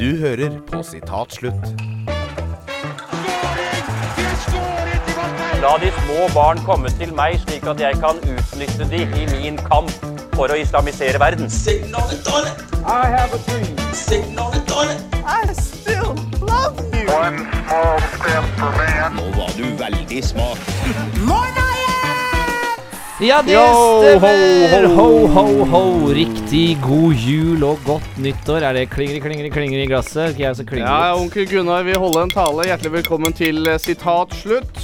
Du hører på Sitat Slutt. La de små barn komme til meg, slik at jeg kan utnytte de i min kamp for å islamisere verden. Sitting on the toilet. I have a dream. Sitting on for toilet. Nå var du veldig smart. Ja, det Yo, stemmer! ho, Ho, ho. ho, ho. Riktig god jul og godt nyttår. Er det klingeri, klingeri, klingeri i glasset? Ikke jeg som klinger Ja, onkel Gunnar vil holde en tale. Hjertelig velkommen til eh, sitat slutt.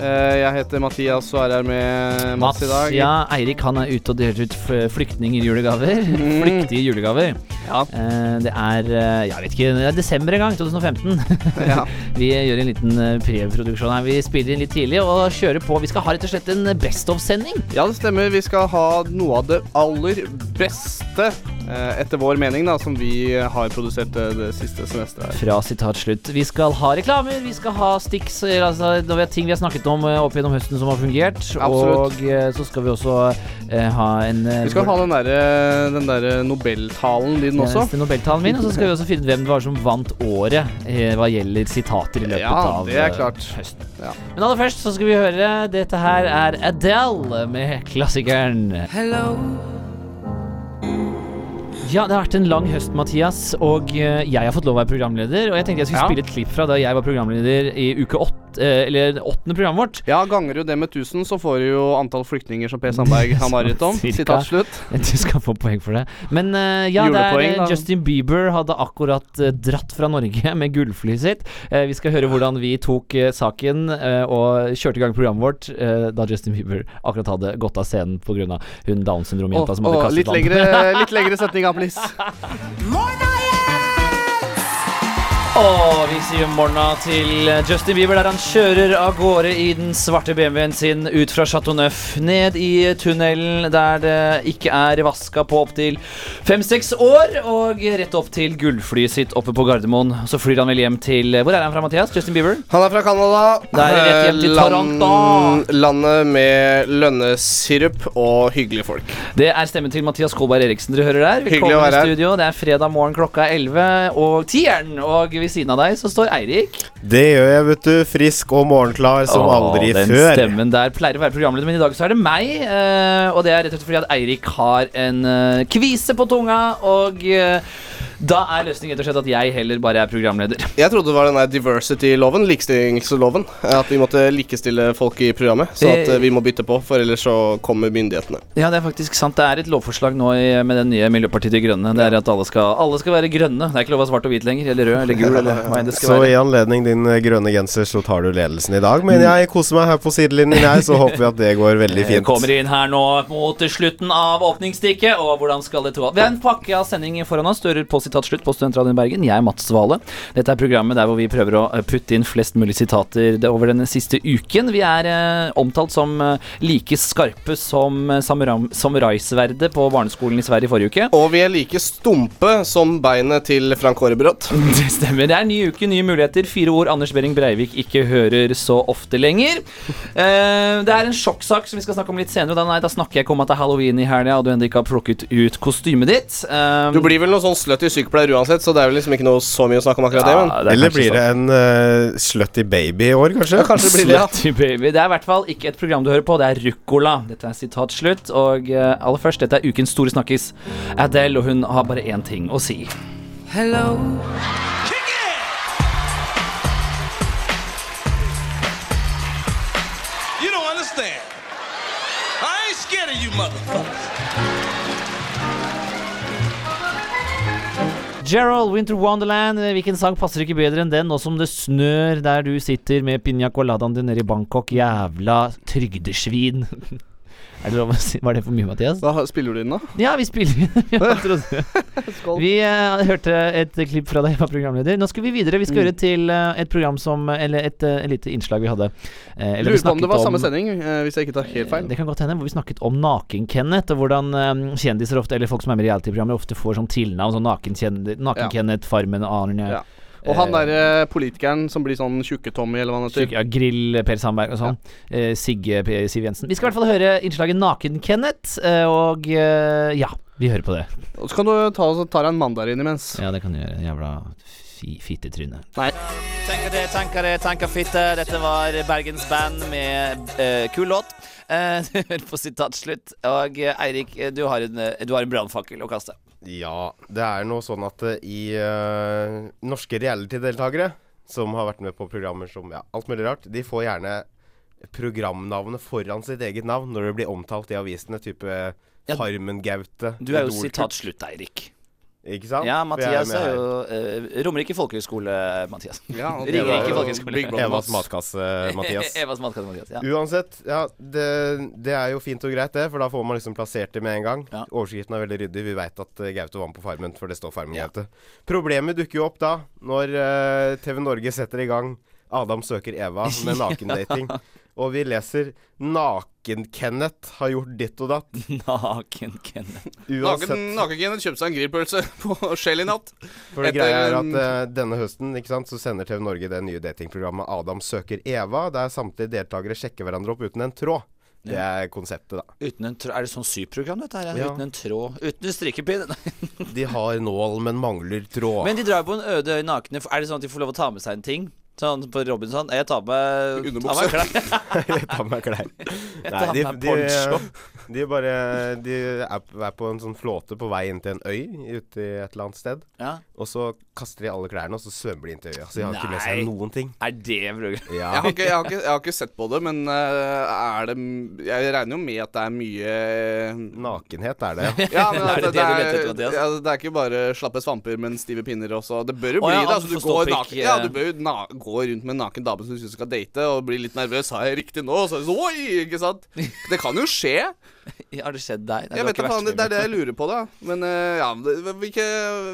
Eh, Jeg heter Mathias og er her med Mats i dag. ja, Eirik han er ute og deler ut flyktninger julegaver. Mhm. Flyktige julegaver. Ja. Eh, Det er eh, jeg vet ikke, det er desember en gang, 2015. Ja. vi gjør en liten eh, preproduksjon her. Vi spiller inn litt tidlig og kjører på. Vi skal ha rett og slett en Best of-sending. ja, det stemmer. Vi skal ha noe av det aller beste, etter vår mening, da, som vi har produsert det, siste semesteret her. Fra sitat slutt. Vi skal ha reklamer, vi skal ha sticks, altså ting vi har snakket om opp gjennom høsten som har fungert. Absolutt. Og så skal vi også ha en Vi skal ha den derre den der Nobeltalen din også. Nobeltalen min, og så skal vi også finne ut hvem det var som vant året eh, hva gjelder sitater i løpet Ja, av det er eh, klart. høsten. Ja. Men aller først så skal vi høre Dette her er Adele med klassikeren Ja, det har vært en lang høst, Mathias, og eh, jeg har fått lov å være programleder. Og jeg tenkte jeg skulle Ja. spille et klipp fra da jeg var programleder i uke åtte, eh, eller åttende programmet vårt. Ja, ganger du det med 1000, så får du jo antall flyktninger som Per Sandberg har mareritt om. Sitat slutt. Du skal få poeng for det. Men eh, ja, det er Julepoeng, eh. Justin Bieber hadde akkurat dratt fra Norge med gullflyet sitt. Vi skal høre hvordan vi tok saken og kjørte i gang programmet vårt da Justin Bieber akkurat hadde gått av scenen pga. hun Downs syndrom-jenta oh, som hadde kastet vann. litt lengre setninga, please. Og vi sier morna til Justin Bieber der han kjører av gårde i den svarte BMW-en sin ut fra Chateau Neuf, ned i tunnelen der det ikke er vaska på opptil fem-seks år, og rett opp til gullflyet sitt oppe på Gardermoen. Så flyr han vel hjem til Hvor er han fra, Mathias? Justin Bieber? Han er fra Canada. Der er rett hjem til Eh, Toronto. Landet med lønnesirup og hyggelige folk. Det er stemmen til Mathias Kolberg Eriksen dere hører der. Hyggelig å Velkommen være i her. studio. Det er fredag morgen klokka 11 og tieren, og ved siden av deg så står Eirik. Det gjør jeg, vet du. Frisk og morgenklar som Åh, aldri den før. stemmen der pleier å være programleder, men i dag så er det meg. eh, og det er rett og slett fordi at Eirik har en uh, kvise på tunga, og eh, da er løsningen rett og slett at jeg heller bare er programleder. Jeg trodde det var den diversity-loven, likestillingsloven. At vi måtte likestille folk i programmet. Så at Eh. eh, vi må bytte på, for ellers så kommer myndighetene. Ja, det er faktisk sant. Det er et lovforslag nå i, med det nye Miljøpartiet De Grønne. Det er at alle skal, alle skal være grønne. Det er ikke lov å være svart og hvit lenger. Eller rød eller gul eller hva enn det skal Så være. i anledning din eh, grønne genser så tar du ledelsen i dag. Men jeg koser meg her på sidelinjen, jeg, så håper vi at det går veldig Vi Jeg kommer inn her nå mot slutten av åpningsstikket, og hvordan skal det to Vi har en pakke av sending foran oss. Dører på sitat slutt på Studentradioen Bergen. Jeg er Mats Svale. Dette er programmet der hvor vi prøver å eh, putte inn flest mulig sitater over den siste uken. Vi er eh, omtalt som eh, like skarpe som eh, samuraisverdet på barneskolen i Sverige forrige uke. Og vi er like stumpe som beinet til Frank Aarebrot. Det stemmer. Det er ny uke, nye muligheter. Fire ord Anders Behring Breivik ikke hører så ofte lenger. Eh, det er en sjokksak som vi skal snakke om litt senere. Da, nei, da snakker jeg ikke om at det er halloween i helga, og du ennå ikke har plukket ut kostymet ditt. Eh, Du blir vel noe sånn slutty sykepleier uansett, så det er vel liksom ikke noe så mye å snakke om akkurat det. Men Ja, det er Eller blir det sånn. en uh, slutty baby i år, kanskje? Ja, kanskje det blir det, ja. Slutty baby. Det er i hvert fall ikke et program du hører på, det er Ruccola. Dette er sitat slutt. Og uh, aller først, dette er ukens store snakkis. Adele, og hun har bare én ting å si. You don't understand. I ain't scared of you motherfuckers. Gerald, Winter Wonderland. Eh, Hvilken sang passer ikke bedre enn den, nå som det snør der du sitter med piña coladaen din nede i Bangkok? Jævla trygdesvin. Er det lov å si? Var det for mye, Mathias? da spiller du inn, da. Ja, vi spiller. Trodde- vi uh, hørte et klipp fra deg, jeg var programleder. Nå skal vi videre. Vi skal høre til uh, et program som Eller et eh, lite innslag vi hadde. Eller vi på om det var var samme sending, hvis jeg ikke tar helt feil. Det kan godt hende, hvor vi snakket om Naken-Kenneth, og hvordan kjendiser ofte, eller folk som er med i reality-programmer, ofte får sånn tilnavn. Sånn Naken-Kenneth, Naken Farmen, Arne Ja. Og han derre politikeren som blir sånn Tjukke-Tommy, eller hva han heter. Syk- Ja, Grill Per Sandberg og sånn. Eh, Sigge P. Siv Jensen. Vi skal i hvert fall høre innslaget Naken-Kenneth, eh, og eh, ja. Vi hører på det. Og så kan du ta, så tar jeg en mandarin imens. Ja, det kan du gjøre. Jævla fi fittetryne. Nei. Tenker det, tenker det, tenker fitte. Dette var Bergens Band med uh, kul låt. Uh, Du hører på sitat slutt. Og eh, Eirik, eh, du har en, eh, du har en brannfakkel å kaste. Ja, det er noe sånn at uh, i uh, norske reality-deltakere som har vært med på programmer som ja, alt mulig rart, de får gjerne programnavnet foran sitt eget navn når det blir omtalt i avisene, type Ja, Farmen-Gaute. Du er jo sitat slutt, Eirik. Ikke sant? Ja, Mathias er, er jo uh, Romerike folkehøgskole, Mathias. Ja, Ringerike Ringer ikke jo folkeskole. Evas matkasse, Mathias. Evas matkasse, Mathias. Ja. Uansett, ja, det, det er jo fint og greit, det, for da får man liksom plassert det med en gang. Ja. Overskriften er veldig ryddig. Vi veit at eh, Gaute var med på Farmen, for det står Farmen-Gaute. Problemet dukker jo opp da, når uh, TV Norge setter i gang Adam søker Eva med nakendating. Og vi leser 'Naken-Kenneth har gjort ditt og datt'. Naken Kenneth. Uansett. Naken, Naken-Kenneth kjøpte seg en grillpølse på Shell i natt. For det etter greia er at uh, denne høsten ikke sant, så sender TV Norge det nye datingprogrammet 'Adam søker Eva', der samtlige deltakere sjekker hverandre opp uten en tråd. Det er konseptet, da. Uten en tråd Er det sånn syprogram, dette her? Ja. Uten en tråd? Uten en strikkepinn? De har nål, men mangler tråd. Men de drar på en øde øy nakne. Er det sånn at de får lov å ta med seg en ting? Sånn på Robinson? Jeg tar med Underbukse. tar med klær. Nei, de, de, de bare De er på en sånn flåte på vei inn til en øy ute i et eller annet sted. Ja. Og så kaster de alle klærne, og så svømmer de inn til øya. Så de har ikke med Nei. seg noen ting. Er det? Ja. Jeg har, ikke, jeg, har ikke, jeg har ikke sett på det, men eh, er det Jeg regner jo med at det er mye Nakenhet er det. Ja, men Er det det det, du er, det er ikke bare slappe svamper, men stive pinner også. Det bør jo bli bli ja, det. Altså, du, går naken, ja, eh. du bør jo na gå rundt med en naken dame som du syns skal date, og bli litt nervøs. Sa jeg riktig nå? Så det så, Oi! Ikke sant? Det kan jo skje. Har det skjedd deg? Nei, Jeg vet da faen, det, er det jeg lurer på, da. Men uh, ja, hvilke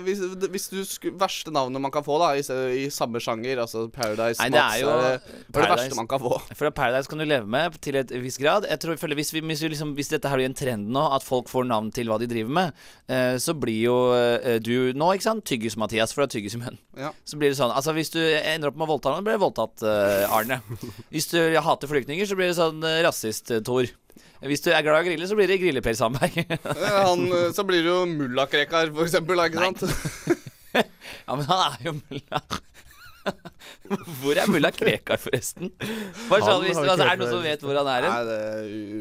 Hvis, hvis du sku, Verste navnet man kan få, da, i, i samme sjanger, altså Paradise Nei, det er jo det, er det Paradise- verste man kan få? For Paradise kan du leve med til et viss grad. Jeg tror føler hvis, vi, hvis, vi liksom, hvis dette her blir en trend nå, at folk får navn til hva de driver med, uh, så blir jo uh, du nå, ikke sant, Tyggis-Mathias, for du har Tyggis-Munn. Ja. Så blir det sånn Altså, hvis du ender opp med å voldta noen, blir det voldtatt Arne. Hvis du hater flyktninger, så blir det sånn rasist-Tor. Hvis du er glad i å grille, så blir det Grille-Per Sandberg. Han, eh, så blir det jo mulla Krekar, for eksempel, ikke sant? ja, men han er jo mulla. Hvor er mulla Krekar, forresten? Bare sånn, hvis, altså, er det noen som vet hvor han er hen?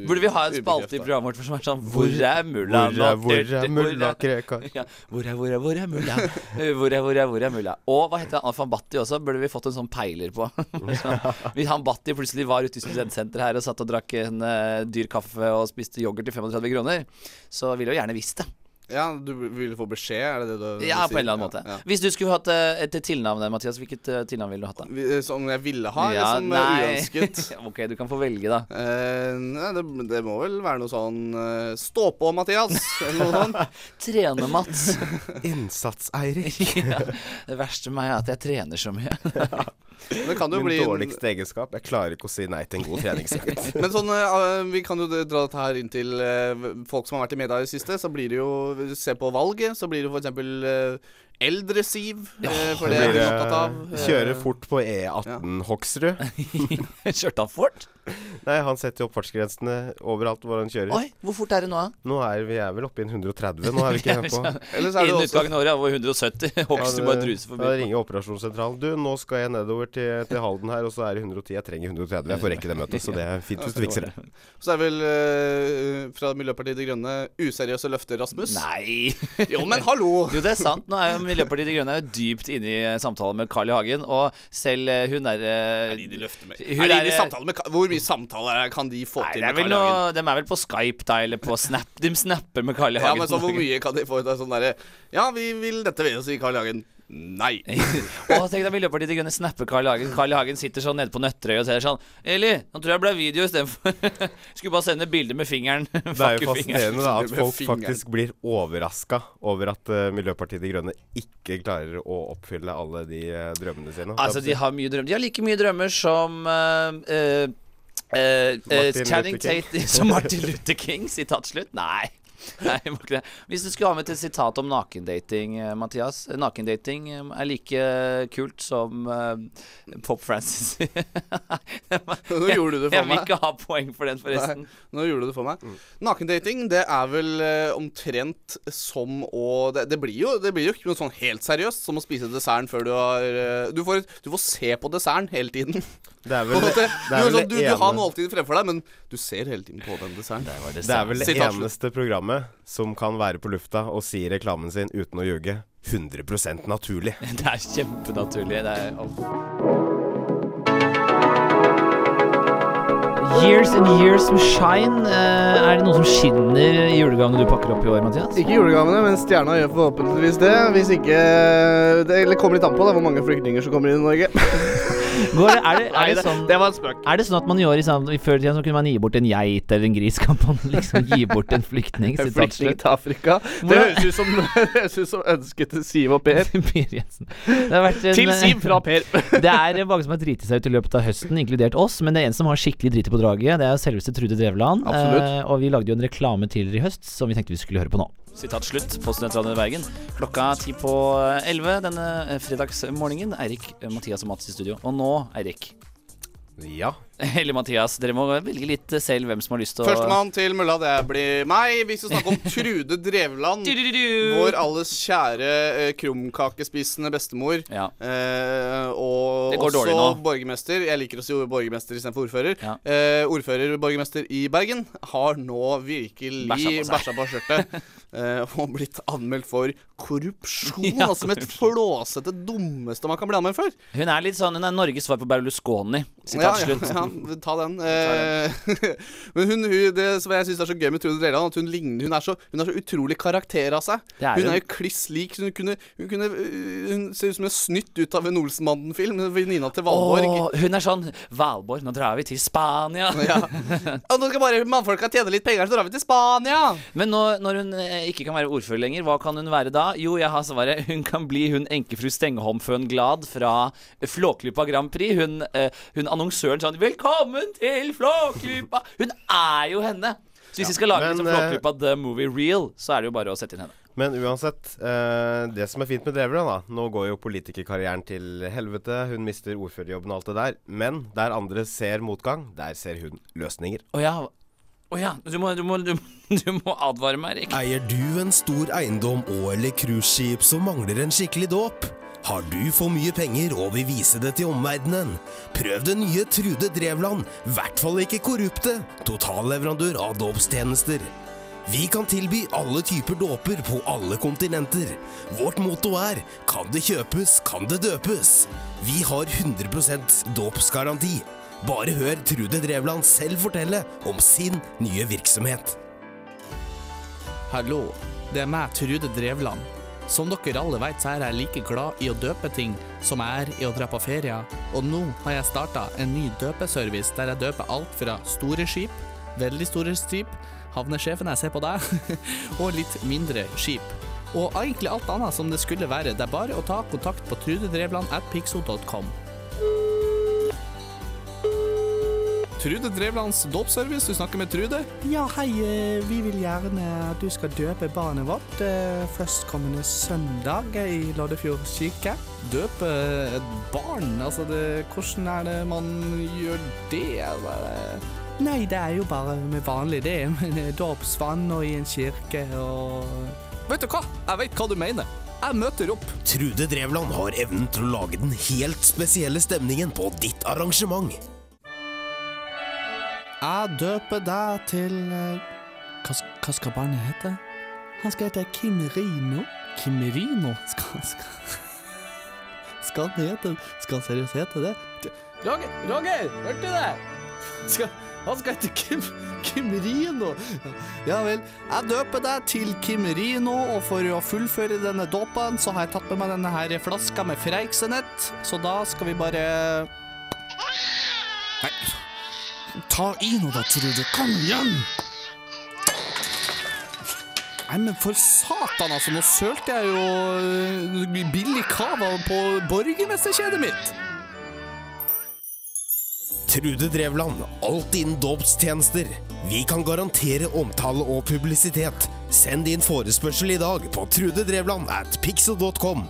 Burde vi ha en spalte i programmet vårt som er sånn Hvor er mulla Hvor er, Krekar? Hvor er, hvor er, hvor er mulla? Hvor er, hvor er, hvor er mulla? Og hva heter han? Alfan Batti også, burde vi fått en sånn peiler på. Hvis han Batti plutselig var ute i studentsenteret her og satt og drakk en eh, dyr kaffe og spiste yoghurt til 35 kroner, så ville jo gjerne visst det. Ja, du vil få beskjed, er det det du Ja, på en eller annen måte. Ja, ja. Hvis du skulle hatt eh, et tilnavn, Mathias, hvilket eh, tilnavn ville du hatt da? Som jeg ville ha, Ja, eller som nei. uønsket? ok, du kan få velge, da. Eh, nei, det, det må vel være noe sånn eh, Stå på, Mathias! Eller noe sånt. Trene-Mats. Innsats-Eirik. ja. Det verste med meg er at jeg trener så mye. Min dårligste egenskap. Jeg klarer ikke å si nei til en god treningsøkt. Men sånn, uh, vi kan jo dra dette her inn til uh, folk som har vært i media i det siste. Så blir det jo Se på valget, så blir det for eksempel uh, eldresiv. ja, for det er Blir vi opptatt av. Eh, Kjøre fort på E18 Hoksrud. Kjørte han fort? Nei, han setter jo opp fartsgrensene overalt hvor han kjører. Oi, hvor fort er det nå, da? Nå er vi er vel oppe i en 130, nå er vi ikke her på er det Innen utgangen av året var 170. Hogst bare druser Da forbi. ringer operasjonssentralen. Du, nå skal jeg nedover til, til Halden her, og så er det 110. Jeg trenger 130. Jeg får rekke det møtet, så det er fint hvis du fikser det. Så er vel eh, fra Miljøpartiet De Grønne useriøse løfter, Rasmus. Nei! Jo, men hallo! Jo, det er sant. Nå er jo Miljøpartiet De Grønne er jo dypt inne i samtalen med Carl I. Hagen, og selv eh, hun er eh, Er de de løfter med? Hun Er de er- med Hvor mye samtaler er- kan de få Nei, til med Carl I. Hagen? De er vel på Skype da, eller på Snap. De snapper med Carl I. Ja, Hagen. men så hvor mye kan de få ut av sånn derre Ja, vi vil dette ved, sier Carl I. Hagen. Nei. Og tenk deg Miljøpartiet De Grønne snapper Carl Hagen. Carl Hagen sitter sånn nede på Nøtterøy og ser sånn Eli, nå tror jeg det ble video istedenfor. Skulle bare sende bilde med fingeren. Det er jo fascinerende da at folk faktisk blir overraska over at uh, Miljøpartiet De Grønne ikke klarer å oppfylle alle de uh, drømmene sine. Altså, de har mye drømmer. De har like mye drømmer som uh, eh, eh, eh, Channing. Tate som Martin Luther King, sitat slutt. Nei. Nei, jeg må ikke det. Hvis du skulle ha med et sitat om nakendating, eh, Mathias. Nakendating eh, er like kult som uh, Pop Francis. Nå gjorde du det for meg. Jeg vil ikke ha poeng for den, forresten. Nå gjorde du det for meg. Nakendating, det er vel uh, omtrent som å det, det, blir jo, det blir jo ikke noe sånn helt seriøst som å spise desserten før du har uh, Du får, du får se på desserten hele tiden. Det er vel det, Du, er vel sånn, du, det du har måltidet måltid fremfor deg, men du ser hele tiden på den desserten. Det er vel det eneste programmet som kan være på lufta og si reklamen sin uten å ljuge. 100% naturlig. Det er kjempenaturlig. Det er Years and years med shine. Eh, er det noe som skinner i julegavene du pakker opp i år, Mathias? Ikke julegavene, men stjerna gjør forhåpentligvis det. Hvis ikke Det eller kommer litt an på da, hvor mange flyktninger som kommer inn i Norge. Går det, er, det, er, det sånn, det var en spøk. er det sånn at man gjør i sånn, i før i tiden så kunne man gi bort en geit eller en gris? Kan man liksom gi bort en flyktning? En flyktning til Afrika. Det høres ut som, som ønsket til Siv og Per. Per Jensen. Det har vært en, Til Siv fra Per. Det er mange som har driti seg ut i løpet av høsten, inkludert oss. Men det er en som har skikkelig driti på draget. Det er selveste Trude Drevland. Eh, og vi lagde jo en reklame tidligere i høst som vi tenkte vi skulle høre på nå. Sitat slutt på Studentradioen i Bergen. Klokka ti på elleve denne eh, fredagsmorgenen. Eirik, eh, Mathias og Mats i studio. Og nå, Eirik. Ja. Eller Mathias, dere må velge litt selv hvem som har lyst til å Førstemann til mølla, det blir meg. Vi skal snakke om Trude Drevland. Vår alles kjære eh, krumkakespisende bestemor. Ja. Eh, og Det går også dårlig nå. borgermester. Jeg liker å si borgermester istedenfor ordfører. Ja. Eh, ordfører, borgermester i Bergen, har nå virkelig Bæsja på seg. bæsja på skjørtet. eh, og blitt anmeldt for korrupsjon. Ja, altså med et flåsete dummeste man kan bli anmeldt for. Hun er litt sånn Hun er Norges svar på Berlusconi. Ja, Sitat ja, slutt. ja, ta den. Eh, men hun, hun, det som jeg syns er så gøy med Trude Drevland, at hun ligner Hun er så, hun er så utrolig karakter av seg. Er hun hun. er jo kliss lik. Hun, kunne, hun, kunne, øh, hun ser ut som en snytt ut av en Olsenmannen-film. Venninna til Valborg. Åh, hun er sånn Valborg, nå drar vi til Spania. Ja. Og nå skal bare mannfolka tjene litt penger, så drar vi til Spania! Men nå, når hun eh, ikke kan være ordfører lenger, hva kan hun være da? Jo, jeg har svaret. Hun kan bli hun enkefru Stengholm-Føn Glad fra Flåklypa Grand Prix. Hun, eh, hun annonsøren sånn 'Velkommen til Flåklypa'! Hun er jo henne! Så hvis vi skal lage Men, liksom Flåklypa The Movie Real, så er det jo bare å sette inn henne. Men uansett, eh, det som er fint med Drevland, da Nå går jo politikerkarrieren til helvete. Hun mister ordførerjobben og alt det der. Men der andre ser motgang, der ser hun løsninger. Å ja. Å ja. Du må, du, må, du, du må advare meg, Erik. Eier du en stor eiendom og eller cruiseskip som mangler en skikkelig dåp? Har du for mye penger og vil vise det til omverdenen? Prøv det nye Trude Drevland, i hvert fall ikke korrupte, totalleverandør av dåpstjenester. Vi kan tilby alle typer dåper på alle kontinenter. Vårt motto er 'Kan det kjøpes, kan det døpes'. Vi har 100% dåpsgaranti. Bare hør Trude Drevland selv fortelle om sin nye virksomhet. Hallo, det er meg, Trude Drevland. Som dere alle vet, så er jeg like glad i å døpe ting som jeg er i å dra på ferie. Og nå har jeg starta en ny døpeservice der jeg døper alt fra store skip, veldig store skip, havnesjefen jeg ser på deg, og litt mindre skip. Og egentlig alt annet som det skulle være. Det er bare å ta kontakt på trudedrevland at pixo.com. Trude Drevlands dåpsservice, du snakker med Trude? Ja, hei, eh, vi vil gjerne at du skal døpe barnet vårt eh, førstkommende søndag i Loddefjord kirke. Døpe et barn? Altså, det, hvordan er det man gjør det? Eller? Nei, det er jo bare med vanlig det, med dåpsvann og i en kirke og Vet du hva? Jeg vet hva du mener. Jeg møter opp. Trude Drevland har evnen til å lage den helt spesielle stemningen på ditt arrangement. Jeg døper deg til eh, hva, hva skal barnet hete? Han skal hete Kim Rino. Kim Rino? Skal, skal, skal han hete Skal han seriøst hete det? Roger! Roger! Hørte du det? Skal, han skal hete Kim, Kim Rino. Ja vel. Jeg døper deg til Kim Rino, og for å fullføre denne dåpen, så har jeg tatt med meg denne her flaska med Freiksenett. Så da skal vi bare Nei. Ta i nå da, Trude. Kom igjen! Nei, men for satan, altså. Nå sølte jeg jo øh, billig cava på borgermesterkjedet mitt. Trude Drevland, alt innen dåpstjenester. Vi kan garantere omtale og publisitet. Send din forespørsel i dag på trudedrevland at pixel.com.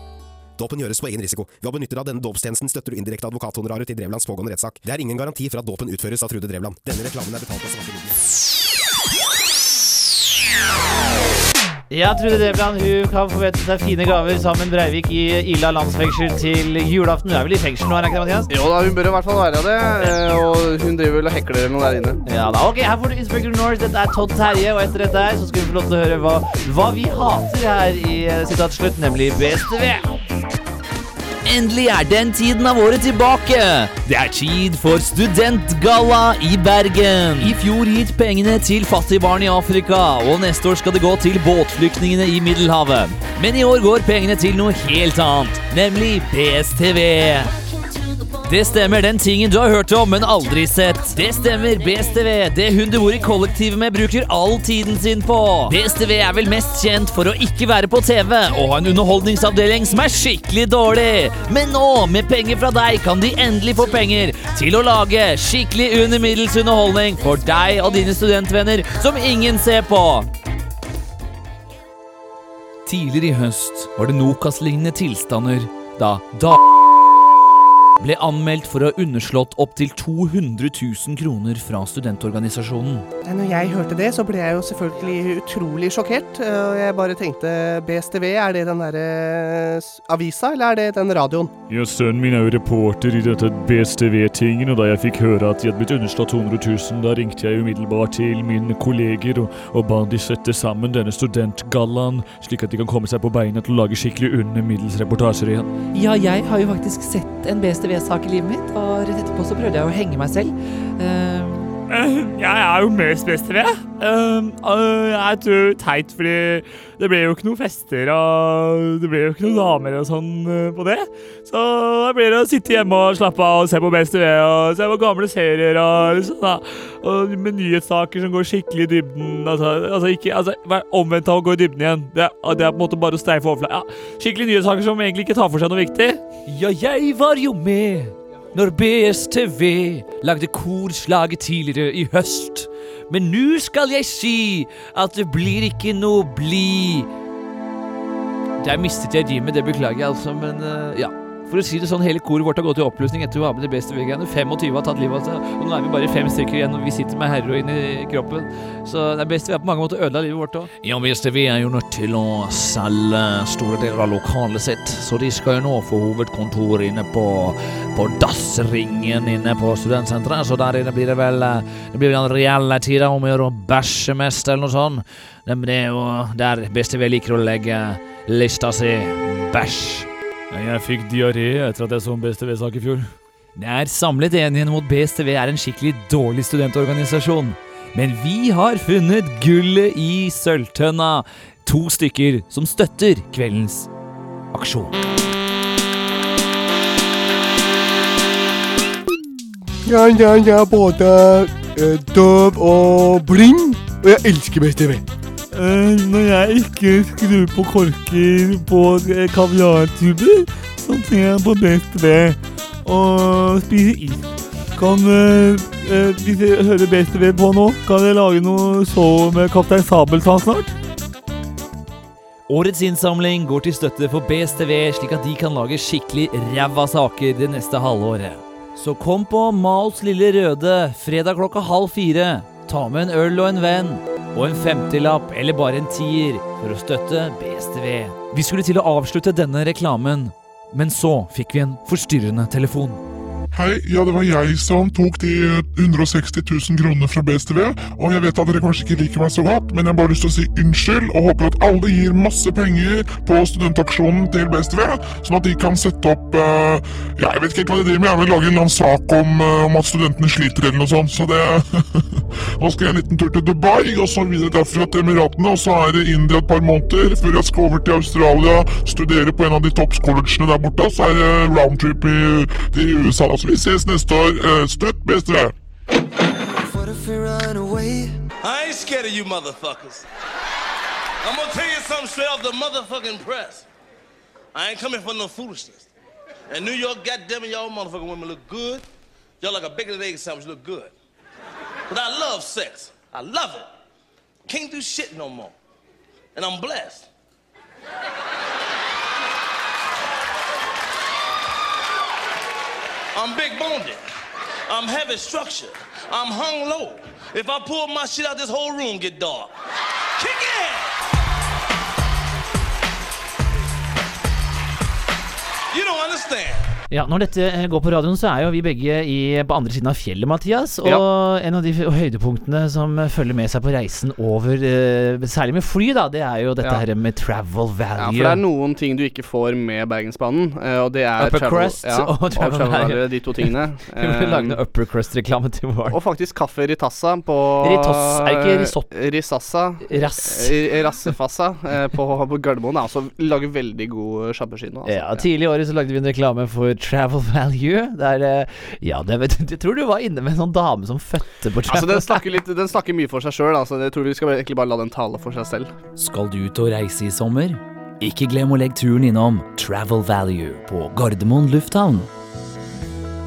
Dåpen gjøres på egen risiko. Ved å benytte deg av denne dåpstjenesten støtter du indirekte advokathonoraret til Drevlands pågående rettssak. Det er ingen garanti for at dåpen utføres av Trude Drevland. Denne reklamen er betalt av svarte midler. Ja, Trude Drevland hun kan forvente seg fine gaver sammen med Breivik i Ila landsfengsel til julaften. Hun er vel i fengsel nå, er hun ikke det, Mathias? Jo da, hun bør i hvert fall være det. eh, Og hun driver vel og hekler eller noe der inne. Ja da, ok, Her får du Inspector Norse. Dette er Todd Terje, og etter dette her så skal vi få lov til å høre hva, hva vi hater her i eh, sitat slutt, nemlig BSTV. Endelig er den tiden av året tilbake. Det er tid for studentgalla i Bergen. I fjor gikk pengene til fattige barn i Afrika, og neste år skal det gå til båtflyktningene i Middelhavet. Men i år går pengene til noe helt annet, nemlig BSTV. Det stemmer, den tingen du har hørt om, men aldri sett. Det stemmer, BSTV. Det hun du bor i kollektivet med, bruker all tiden sin på. BSTV er vel mest kjent for å ikke være på TV og ha en underholdningsavdeling som er skikkelig dårlig. Men nå, med penger fra deg, kan de endelig få penger til å lage skikkelig under middels underholdning for deg og dine studentvenner som ingen ser på. Tidligere i høst var det Nokas-lignende tilstander da da ble anmeldt for å ha underslått opptil 200 000 kroner fra studentorganisasjonen. Når jeg hørte det, så ble jeg jo selvfølgelig utrolig sjokkert. eh, Og jeg bare tenkte BSTV, er det den derre avisa, eller er det den radioen? Ja, sønnen min er jo reporter i dette BSTV-tingen, og da jeg fikk høre at de hadde blitt underslått 200 000, da ringte jeg umiddelbart til mine kolleger og, og ba de sette sammen denne studentgallaen, slik at de kan komme seg på beina til å lage skikkelig under middels reportasjer igjen. Ja, jeg har jo faktisk sett en BSTV-sak i livet mitt, og rett etterpå så prøvde jeg å henge meg selv. Eh, Jeg er jo mest BSTV. Um, jeg er teit, fordi det ble jo ikke noen fester og det ble jo ikke noen damer og sånn uh, på det. Så da blir det å sitte hjemme og slappe av og se på BSTV og se på gamle serier og sånn da. Og med nyhetssaker som går skikkelig i dybden. Altså, altså ikke, altså, vær omvendt av å gå i dybden igjen. Det er, det er på en måte bare å streife overflaten. Ja, skikkelig nyhetssaker som egentlig ikke tar for seg noe viktig. ja, jeg var jo med når BSTV lagde korslaget tidligere i høst. Men nå skal jeg si at det blir ikke noe bli. Der mistet jeg rimet, det beklager jeg altså, men uh, ja. For å si det sånn, hele koret vårt har gått i oppløsning etter å ha med det beste veggene. 25 har tatt livet av seg, og nå er vi bare fem stykker igjen, og vi sitter med heroin i kroppen. Så det er best vi har på mange måter ødela livet vårt òg. Ja, vi er jo nødt til å selge store deler av lokalet sitt, så de skal jo nå få hovedkontor inne på, på Dassringen inne på studentsenteret. Så der inne blir det vel eh, Det blir vel reelle tider om å gjøre å bæsje mest, eller noe sånt. Det er jo der BSTV liker å legge lista si. Bæsj. Jeg fikk diaré etter at jeg så en BSTV-sak i fjor. Det er samlet enighet mot BSTV er en skikkelig dårlig studentorganisasjon. Men vi har funnet gullet i sølvtønna. To stykker som støtter kveldens aksjon. Ja, ja, jeg er både eh, døv og blind, og jeg elsker BSTV. Eh, når jeg ikke skrur på korker på eh, kaviartuber, så ser jeg på BSTV og spiser is. Kan eh, Hvis jeg hører BSTV på nå, kan jeg lage noe show med Kaptein Sabeltann snart? Årets innsamling går til støtte for BSTV, slik at de kan lage skikkelig ræva saker det neste halvåret. Så kom på Mals Lille Røde fredag klokka halv fire. Ta med en øl og en venn. Og en femtilapp eller bare en tier for å støtte BSTV. Vi skulle til å avslutte denne reklamen, men så fikk vi en forstyrrende telefon. Hei, ja det var jeg som tok de 160 000 kronene fra BSTV, og jeg vet at dere kanskje ikke liker meg så godt, men jeg har bare lyst til å si unnskyld, og håper at alle gir masse penger på studentaksjonen til BSTV, sånn at de kan sette opp, uh, ja jeg vet ikke helt hva de driver med, jeg vil lage en eller annen sak om, uh, om at studentene sliter eller noe sånt, så det, nå skal jeg en liten tur til Dubai, og så videre derfra til Emiratene, og så er det India et par måneder, før jeg skal over til Australia, studere på en av de toppscollegene der borte, så er det roundtrip i, til USA, så vi ses neste år. Eh, Støtt BSTV! I ain't scared of you motherfuckers. I'm gonna tell you something straight off the motherfucking press. I ain't coming for no foolishness. And New York, goddamn it, y'all motherfucking women look good. Y'all like a bacon and egg sandwich look good. But I love sex. I love it. Can't do shit no more. And I'm blessed. I'm big boned. I'm heavy structured. I'm hung low. If I pull my shit out, this whole room get dark. Kick it! You don't understand. Ja, Når dette eh, går på radioen, så er jo vi begge i, på andre siden av fjellet, Mathias. Og en av de høydepunktene som eh, følger med seg på reisen over, uh, særlig med fly, da, det er jo dette Ja. her med travel value. Ja, for det er noen ting du ikke får med Bergensbanen, og det er Upper travel- crust ja, og travel value. value, De to tingene. Vi burde lage noe Upper Crust-reklame til våren. og faktisk kaffe ritassa på Ritos, er det ikke risotto? Risassa. Rass. Rassefassa på, på Gardermoen. er Altså, lager veldig god sjabberskinne. Altså. Ja, Tidlig i året så lagde vi en reklame for Travel Value. Der, eh, ja, det, vet- jeg tror du var inne med en sånn dame som fødte på Altså, den snakker, litt, den snakker mye for seg sjøl. Altså. Jeg tror vi skal egentlig bare la den tale for seg selv. Skal du ut og reise i sommer? Ikke glem å legge turen innom Travel Value på Gardermoen lufthavn.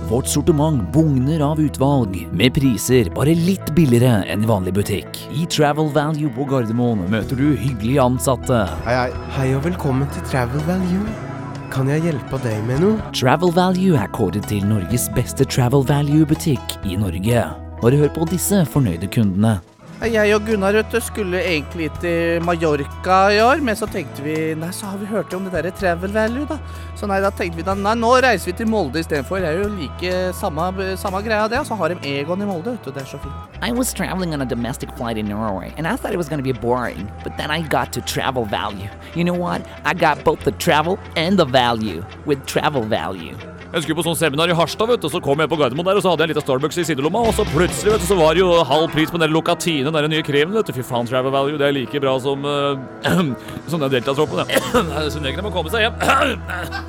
Vårt sortiment bugner av utvalg, med priser bare litt billigere enn i vanlig butikk. I Travel Value på Gardermoen møter du hyggelige ansatte. Hei, hei. Hei og velkommen til Travel Value. Kan jeg hjelpe deg med noe? Travel Value er kåret til Norges beste Travel Value-butikk i Norge. Bare hør på disse fornøyde kundene. Jeg og Gunnar vet skulle egentlig til Mallorca i år, men så tenkte vi Nei, så har vi hørt om det derre travel value, da. Så nei, da tenkte vi da Nei, nå reiser vi til Molde istedenfor. Det er jo like samme, samme greia, det. Og så har de Egon i Molde, vet du. Det er så fint. I was traveling on a domestic flight in Norway, and I thought it was going to be boring. But then I got to travel value. You know what? I got both the travel and the value with travel value. Jeg skulle på sånn seminar i Harstad, vet du, og så kom jeg på Gardermoen der, og så hadde jeg en liten Starbucks i sidelomma, og så plutselig, vet du, så var det jo halv pris på den der Locatine, den nye kremen, vet du. Fy faen, Travel Value, det er like bra som uh, som den deltatroppen, ja. Så negerne må komme seg hjem.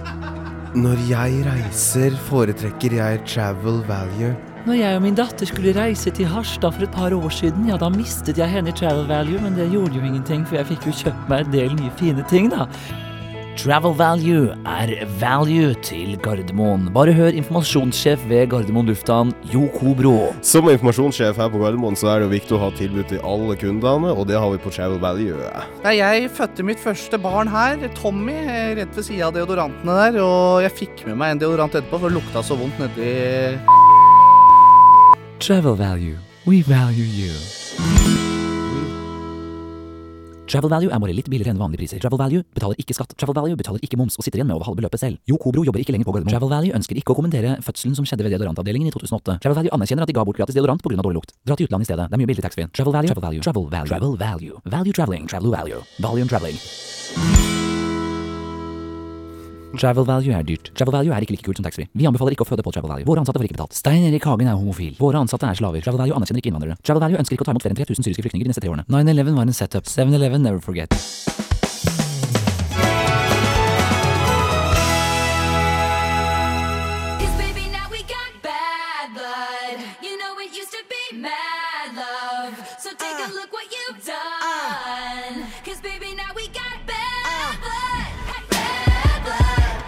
Når jeg reiser, foretrekker jeg Travel Value. Når jeg og min datter skulle reise til Harstad for et par år siden, ja, da mistet jeg henne i Travel Value, men det gjorde jo ingenting, for jeg fikk jo kjøpt meg en del nye fine ting, da. Travel Value er value til Gardermoen. Bare hør informasjonssjef ved Gardermoen lufthavn, Jo Kobro. Som informasjonssjef her på Gardermoen, så er det jo viktig å ha tilbud til alle kundene, og det har vi på Travel Value. Nei, jeg fødte mitt første barn her, Tommy, rett ved sida av deodorantene der. Og jeg fikk med meg en deodorant etterpå, for det lukta så vondt nedi Travel Value. We value you. Travel Value er bare litt billigere enn vanlige priser. Travel Value betaler ikke skatt. Travel Value betaler ikke moms og sitter igjen med over halve beløpet selv. Jo Kobro jobber ikke lenger på Gardermoen. Travel Value ønsker ikke å kommentere fødselen som skjedde ved deodorantavdelingen i 2008. Travel Value anerkjenner at de ga bort gratis deodorant pga. dårlig lukt. Dra til utlandet i stedet. Det er mye billig taxfree. Travel Value. Travel Value. Travel Value. Travel Value. Value Traveling. Travel Value. Volume Traveling. Travel Value er dyrt. Travel Value er ikke like kult som taxfree. Vi anbefaler ikke å føde på Travel Value. Våre ansatte får ikke betalt. Stein Erik Hagen er homofil. Våre ansatte er slaver. Travel Value anerkjenner ikke innvandrere. Travel Value ønsker ikke å ta imot flere enn 3000 syriske flyktninger de neste tre årene. 9-11 var en setup. 7-Eleven never forget.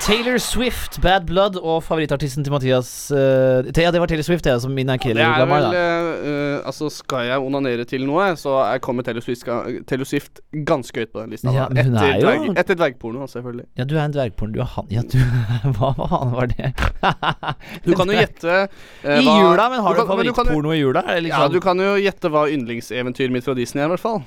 Taylor Swift, Bad Blood og favorittartisten til Mathias uh, Ja, det var Taylor Swift, det, som min er ikke Det er vel uh, eh, eh, Altså, skal jeg onanere til noe, så jeg kommer Taylor Swift, Taylor Swift ganske høyt på den lista. Ja, men hun etter, er dverg, etter dvergporno, selvfølgelig. Ja, du er en dvergporno. Du er han Ja, du Hva faen var det? Du kan jo gjette hva, I jula, men har du, jo- favorittporno i jula? Liksom? Ja, du kan jo gjette hva yndlingseventyret mitt fra Disney er, i hvert fall.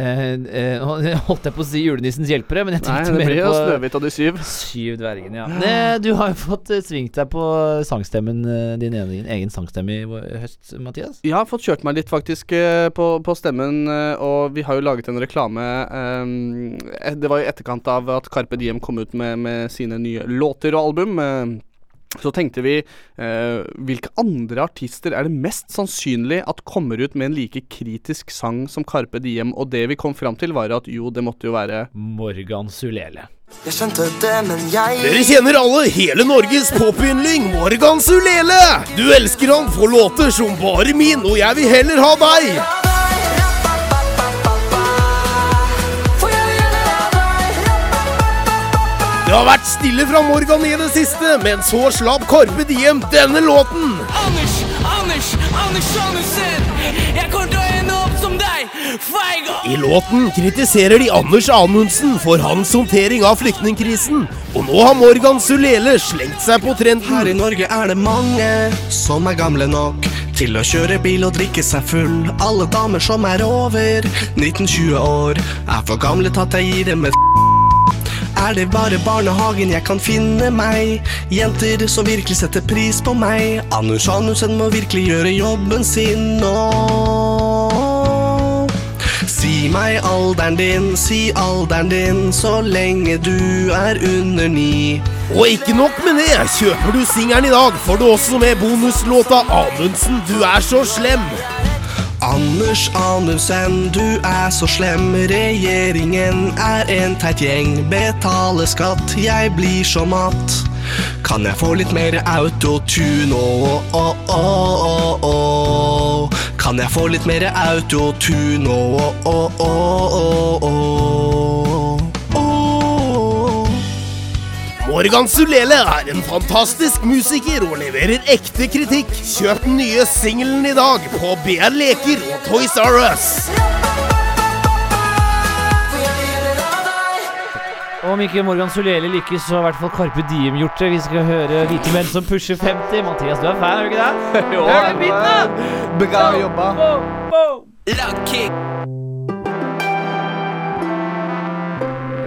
Eh, eh, holdt jeg på å si Julenissens hjelpere, men jeg Nei, det blir jo Snøhvit og de syv. Syv dvergene, ja. Ne, du har jo fått eh, svingt deg på sangstemmen, eh, din egen, egen sangstemme i høst, Mathias. Jeg har fått kjørt meg litt faktisk eh, på, på stemmen, og vi har jo laget en reklame um, Det var i etterkant av at Carpe Diem kom ut med, med sine nye låter og album. Så tenkte vi eh, hvilke andre artister er det mest sannsynlig at kommer ut med en like kritisk sang som Carpe Diem? Og det vi kom fram til, var at jo, det måtte jo være Morgan Sulele. Jeg skjønte det, men jeg Dere kjenner alle hele Norges popyndling Morgan Sulele! Du elsker han for låter som bare min, og jeg vil heller ha deg! Det har vært stille fra Morgan i det siste, men så slapp Korpe Diem denne låten. Anders, Anders, Anders Andersen. Jeg kommer til å ende opp som deg! Feig! I låten kritiserer de Anders Anundsen for hans håndtering av flyktningkrisen. Og nå har Morgan Sulele slengt seg på trenden. Her i Norge er det mange som er gamle nok til å kjøre bil og drikke seg full. Alle damer som er over 19-20 år, er for gamle til at jeg gir dem et er det bare barnehagen jeg kan finne meg? Jenter som virkelig setter pris på meg. Anders Anusen må virkelig gjøre jobben sin nå. Si meg alderen din, si alderen din, så lenge du er under ni. Og ikke nok med det, kjøper du singelen i dag, får du også med bonuslåta 'Amundsen, du er så slem'. Anders Anundsen, du er så slem. Regjeringen er en teit gjeng. Betale skatt, jeg blir så matt. Kan jeg få litt mer autotune? Åh, åh, åh, åh, åh. Kan jeg få litt mer autotune? Åh, åh, åh, åh, åh. Morgan Sulele er en fantastisk musiker og leverer ekte kritikk. Kjøp den nye singelen i dag på BR Leker og Toys R Us. Om ikke Morgan Sulele lykkes, så har i hvert fall Carpe Diem gjort det. Vi skal høre hvite menn som pusher 50. Mathias, du er fan, er du ikke det? Jo, Hør den biten, da! Bra jobba. Eh,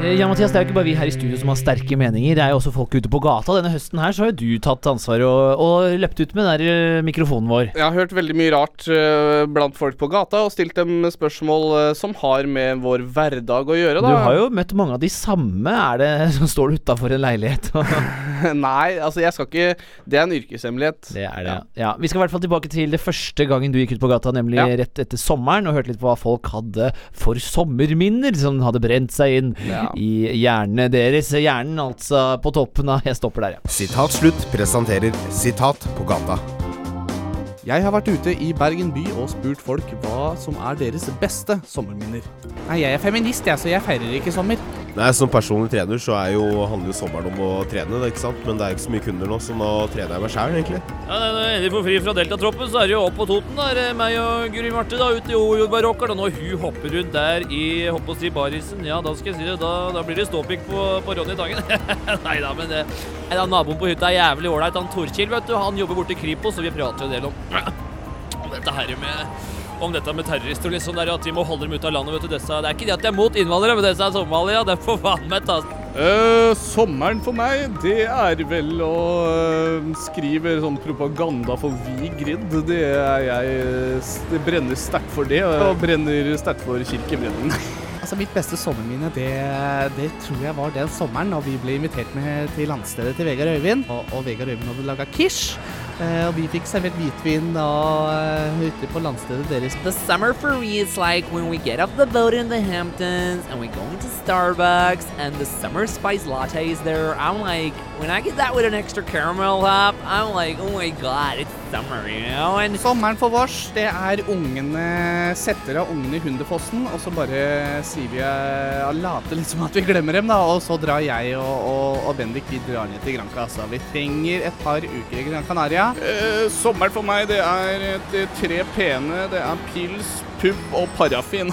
Ja, Mathias, Det er jo ikke bare vi her i studio som har sterke meninger. Det er jo også folk ute på gata. Denne høsten her så har jo du tatt ansvar og, og løpt ut med den der eh, mikrofonen vår. Jeg har hørt veldig mye rart eh, blant folk på gata og stilt dem spørsmål eh, som har med vår hverdag å gjøre. Du har jo møtt mange av de samme. Er det som står utafor en leilighet? Nei, altså jeg skal ikke Det er en yrkeshemmelighet. Det er det. Ja, Vi skal i hvert fall tilbake til det første gangen du gikk ut på gata, nemlig Ja. rett etter sommeren, og hørte litt på hva folk hadde for sommerminner som hadde brent seg inn Ja. I hjernene deres. Hjernen altså på toppen av Jeg stopper der, ja. Sitat slutt presenterer Sitat på gata. Jeg har vært ute i Bergen by og spurt folk hva som er deres beste sommerminner. Nei, jeg er feminist, jeg, så jeg feirer ikke sommer. Nei, Som personlig trener så er jo, handler jo sommeren om å trene, det, ikke sant? men det er ikke så mye kunder nå, så nå trener jeg meg sjæl, egentlig. Ja, Når jeg endelig får fri fra Deltatroppen, så er det jo opp på Toten. Da er meg og Guri Marte da, ute i Ojordbarokker. Da når hun hopper rundt der i si barisen, ja, da skal jeg si det, da, da blir det ståpikk på, på Ronny Tangen. Nei da, men det, nei, da, naboen på hytta er jævlig ålreit. Han Torkil, vet du, han jobber borte i Kripos, og vi prater jo en del om, om dette her med om dette med terrorister og litt sånn der, at vi må holde dem ut av landet. vet du, dessa. Det er ikke det at jeg er mot innvandrere, men disse er Somalia. Det får faen meg tas. Uh, sommeren for meg, det er vel å uh, skrive sånn propaganda for Vigrid. Det er jeg eh, Det brenner sterkt for det, og brenner sterkt for kirkebrenning. Altså, Mitt beste sommerminne, det, det tror jeg var den sommeren da vi ble invitert med til landstedet til Vegard Øyvind. Og, og Vegard Øyvind hadde laga quiche. Eh, og vi fikk servert hvitvin da eh, ute på landstedet deres. The summer for me is like when we get off the boat in the Hamptons and we go into Starbucks and the summer spice latte is there. I'm like, when I get that with an extra caramel hop, I'm like, oh my god, it's summer, you know? And Sommeren for vårs, det er ungene setter av ungene i Hunderfossen, og så bare sier vi uh, later litt som at vi glemmer dem, da. Og så drar jeg og, og, og Bendik vi drar ned til Granca. Altså. Vi trenger et par uker i Gran Canaria. Eh, sommeren for meg, det er et, eh, tre pene. Det er pils, pub og parafin.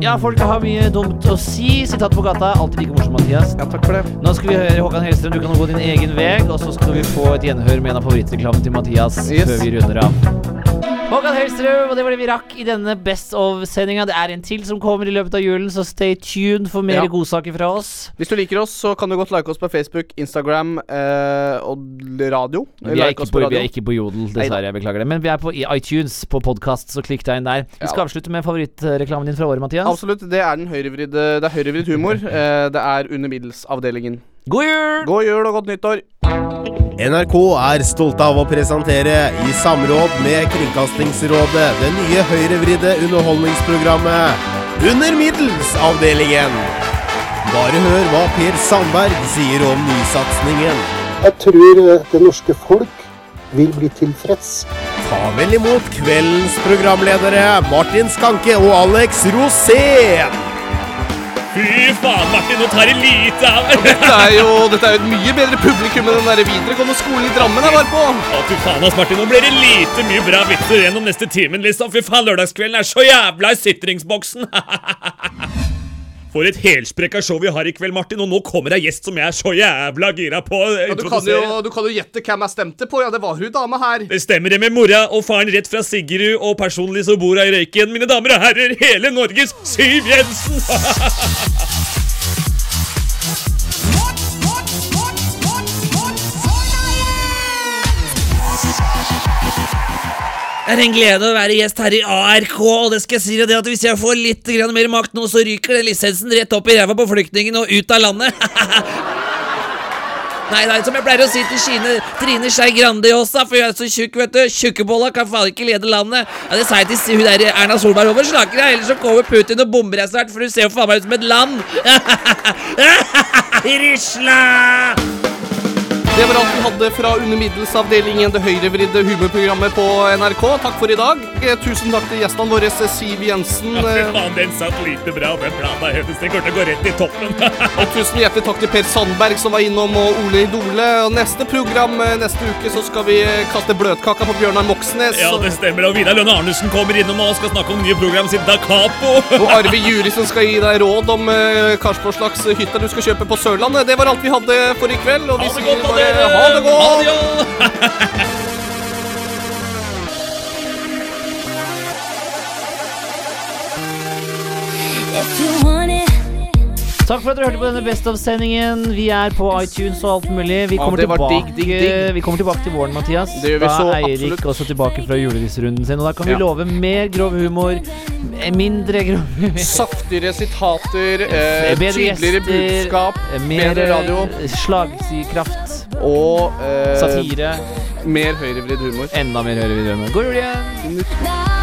Ja, folk har mye dumt å si. Sitat på gata alltid like morsom, Mathias. Ja, takk for det. Nå skal vi høre Håkan Hellstrøm, du kan gå din egen vei. Og så skal vi få et gjenhør med en av favorittreklamene til Mathias Yes. før vi runder av. Håkan Hellstrøm, og det var det vi rakk i denne Best of-sendinga. Det er en til som kommer i løpet av julen, så stay tuned for mer Ja. godsaker fra oss. Hvis du liker oss, så kan du godt like oss på Facebook, Instagram eh, og radio. Vi er, Like på, vi er ikke på Jodel, dessverre. Jeg beklager det. Men vi er på iTunes, på podkast, så klikk deg inn der. Vi skal avslutte med favorittreklamen din fra året, Mathias. Absolutt. Det er den høyrevridde Det høyrevridd humor. eh, det er under middels-avdelingen. God jul! God jul og godt nyttår! NRK er stolte av å presentere, i samråd med Kringkastingsrådet, det nye høyrevridde underholdningsprogrammet Under middels-avdelingen. Bare hør hva Per Sandberg sier om nysatsingen. Jeg tror eh, det norske folk vil bli tilfreds. Ta vel imot kveldens programledere Martin Skanke og Alex Rosén. Fy faen, Martin, nå tar det lite av Dette er jo dette er jo et mye bedre publikum enn den der videregående skolen i Drammen jeg var på. Å, fy faen, ass, Martin, nå blir det lite mye bra vitser gjennom neste timen, liksom. Fy faen, lørdagskvelden er så jævla i sitringsboksen. For et helsprekka show vi har i kveld, Martin, og nå kommer ei gjest som jeg er så jævla gira på. Ja, du, kan jo, du kan jo gjette hvem jeg stemte på. Ja, det var hun dama her. Det stemmer det med mora og faren rett fra Sigrud, og personlig så bor hun i Røyken. Mine damer og herrer, hele Norges Siv Jensen! er en glede å være gjest her i ARK, og det skal jeg si deg at hvis jeg får litt mer makt nå, så ryker den lisensen rett opp i ræva på flyktningen og ut av landet. Nei, nei, som jeg pleier å si til Kine, Trine Skei Grandiosa, for hun er så tjukk, vet du. Tjukkebolla kan faen ikke lede landet. Ja, Det sa jeg til hun der Erna Solberg over slaker, ellers så kommer Putin og bomber deg snart, for hun ser jo faen meg ut som et land. Risla! Det var alt vi hadde fra under middelsavdelingen Det høyrevridde humorprogrammet på NRK. Takk for i dag. Eh, Tusen takk til gjestene våre, Siv Jensen. Ja, fy eh, faen, den satt lite bra, den plata hennes. Den kommer til å gå rett i toppen. Og tusen hjertelig takk til Per Sandberg som var innom, og Ole Idole. Og neste program eh, neste uke så skal vi kaste bløtkaka på Bjørnar Moxnes. Ja, det stemmer. Og Vidar Lønne Arnesen kommer innom og skal snakke om nye program sitt Da Capo. Og Arve Jurisen skal gi deg råd om eh, hva slags hytte du skal kjøpe på Sørlandet. Det var alt vi hadde for i kveld. Og vi sier bare dere. ha det godt! Ha det, ja. Takk for at dere hørte på denne Best of-sendingen. Vi er på iTunes og alt mulig. Vi kommer, det tilbake, digg, digg, digg. vi kommer tilbake til våren, Mathias. Det gjør vi da så er Eirik absolutt. også tilbake fra julevisrunden sin. Og da kan vi Ja. love mer grov humor, mindre grov humor. Saftigere sitater, eh, tydeligere gjester, budskap, mer bedre radio. slagkraft. Og eh, Satire. Mer høyrevridd humor. Enda mer høyrevridd humor. God jul igjen!